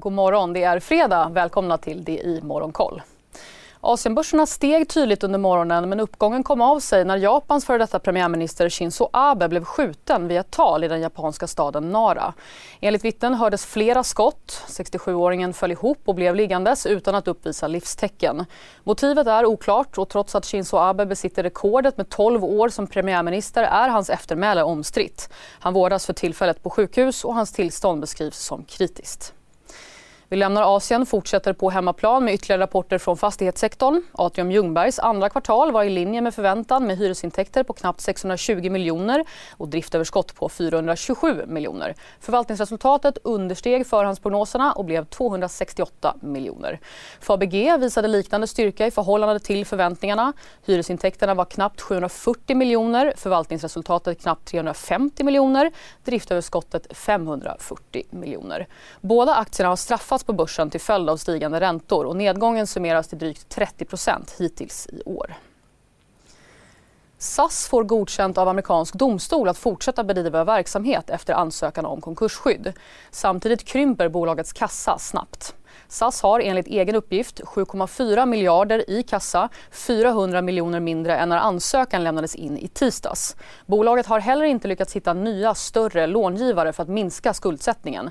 God morgon, det är fredag. Välkomna till det i Morgonkoll. Asienbörserna steg tydligt under morgonen men uppgången kom av sig när Japans före detta premiärminister Shinzo Abe blev skjuten vid ett tal i den japanska staden Nara. Enligt vittnen hördes flera skott. 67-åringen föll ihop och blev liggandes utan att uppvisa livstecken. Motivet är oklart och trots att Shinzo Abe besitter rekordet med 12 år som premiärminister är hans eftermäle omstritt. Han vårdas för tillfället på sjukhus och hans tillstånd beskrivs som kritiskt. Vi lämnar Asien, fortsätter på hemmaplan med ytterligare rapporter från fastighetssektorn. Atrium Ljungbergs andra kvartal var i linje med förväntan med hyresintäkter på knappt 620 miljoner och driftöverskott på 427 miljoner. Förvaltningsresultatet understeg förhandsprognoserna och blev 268 miljoner. Fabg visade liknande styrka i förhållande till förväntningarna. Hyresintäkterna var knappt 740 miljoner, förvaltningsresultatet knappt 350 miljoner, driftöverskottet 540 miljoner. Båda aktierna har straffats drabbats på börsen till följd av stigande räntor och nedgången summeras till drygt 30% hittills i år. SAS får godkänt av amerikansk domstol att fortsätta bedriva verksamhet efter ansökan om konkursskydd. Samtidigt krymper bolagets kassa snabbt. SAS har enligt egen uppgift 7,4 miljarder i kassa, 400 miljoner mindre än när ansökan lämnades in i tisdags. Bolaget har heller inte lyckats hitta nya större långivare för att minska skuldsättningen.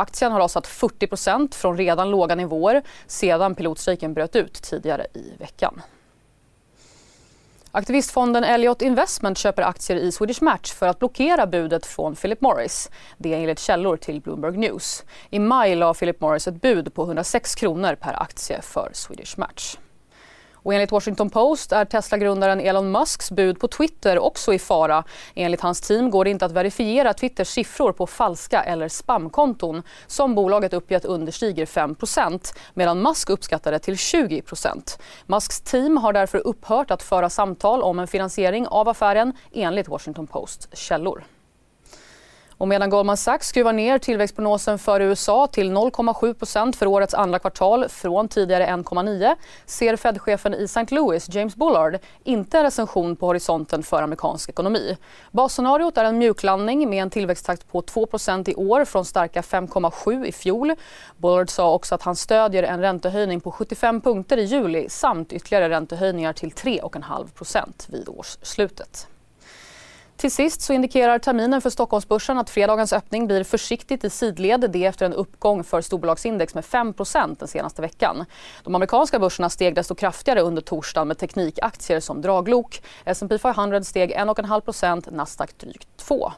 Aktien har rasat 40% från redan låga nivåer sedan pilotstrejken bröt ut tidigare i veckan. Aktivistfonden Elliott Investment köper aktier i Swedish Match för att blockera budet från Philip Morris. Det är enligt källor till Bloomberg News. I maj la Philip Morris ett bud på 106 kronor per aktie för Swedish Match. Och enligt Washington Post är Tesla-grundaren Elon Musks bud på Twitter också i fara. Enligt hans team går det inte att verifiera Twitters siffror på falska eller spamkonton som bolaget uppgett understiger 5% medan Musk uppskattar det till 20% Musks team har därför upphört att föra samtal om en finansiering av affären enligt Washington Posts källor. Och medan Goldman Sachs skruvar ner tillväxtprognosen för USA till 0,7% för årets andra kvartal från tidigare 1,9 ser Fed-chefen i St. Louis, James Bullard, inte en recension på horisonten för amerikansk ekonomi. Basscenariot är en mjuklandning med en tillväxttakt på 2% i år från starka 5,7 i fjol. Bullard sa också att han stödjer en räntehöjning på 75 punkter i juli samt ytterligare räntehöjningar till 3,5% vid årsslutet. Till sist så indikerar terminen för Stockholmsbörsen att fredagens öppning blir försiktigt i sidled. Det efter en uppgång för storbolagsindex med 5% den senaste veckan. De amerikanska börserna steg desto kraftigare under torsdagen med teknikaktier som draglok. S&P 500 steg 1,5% Nasdaq drygt 2%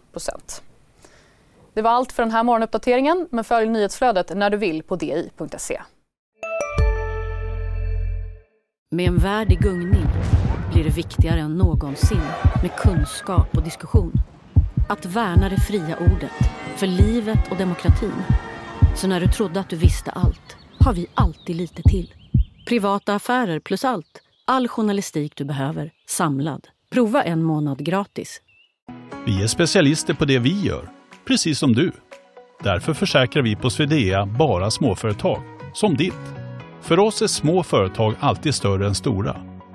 Det var allt för den här morgonuppdateringen, men följ nyhetsflödet när du vill på di.se. Med en värld i gungning blir det viktigare än någonsin med kunskap och diskussion. Att värna det fria ordet, för livet och demokratin. Så när du trodde att du visste allt, har vi alltid lite till. Privata affärer plus allt. All journalistik du behöver, samlad. Prova en månad gratis. Vi är specialister på det vi gör, precis som du. Därför försäkrar vi på Swedea bara småföretag, som ditt. För oss är små företag alltid större än stora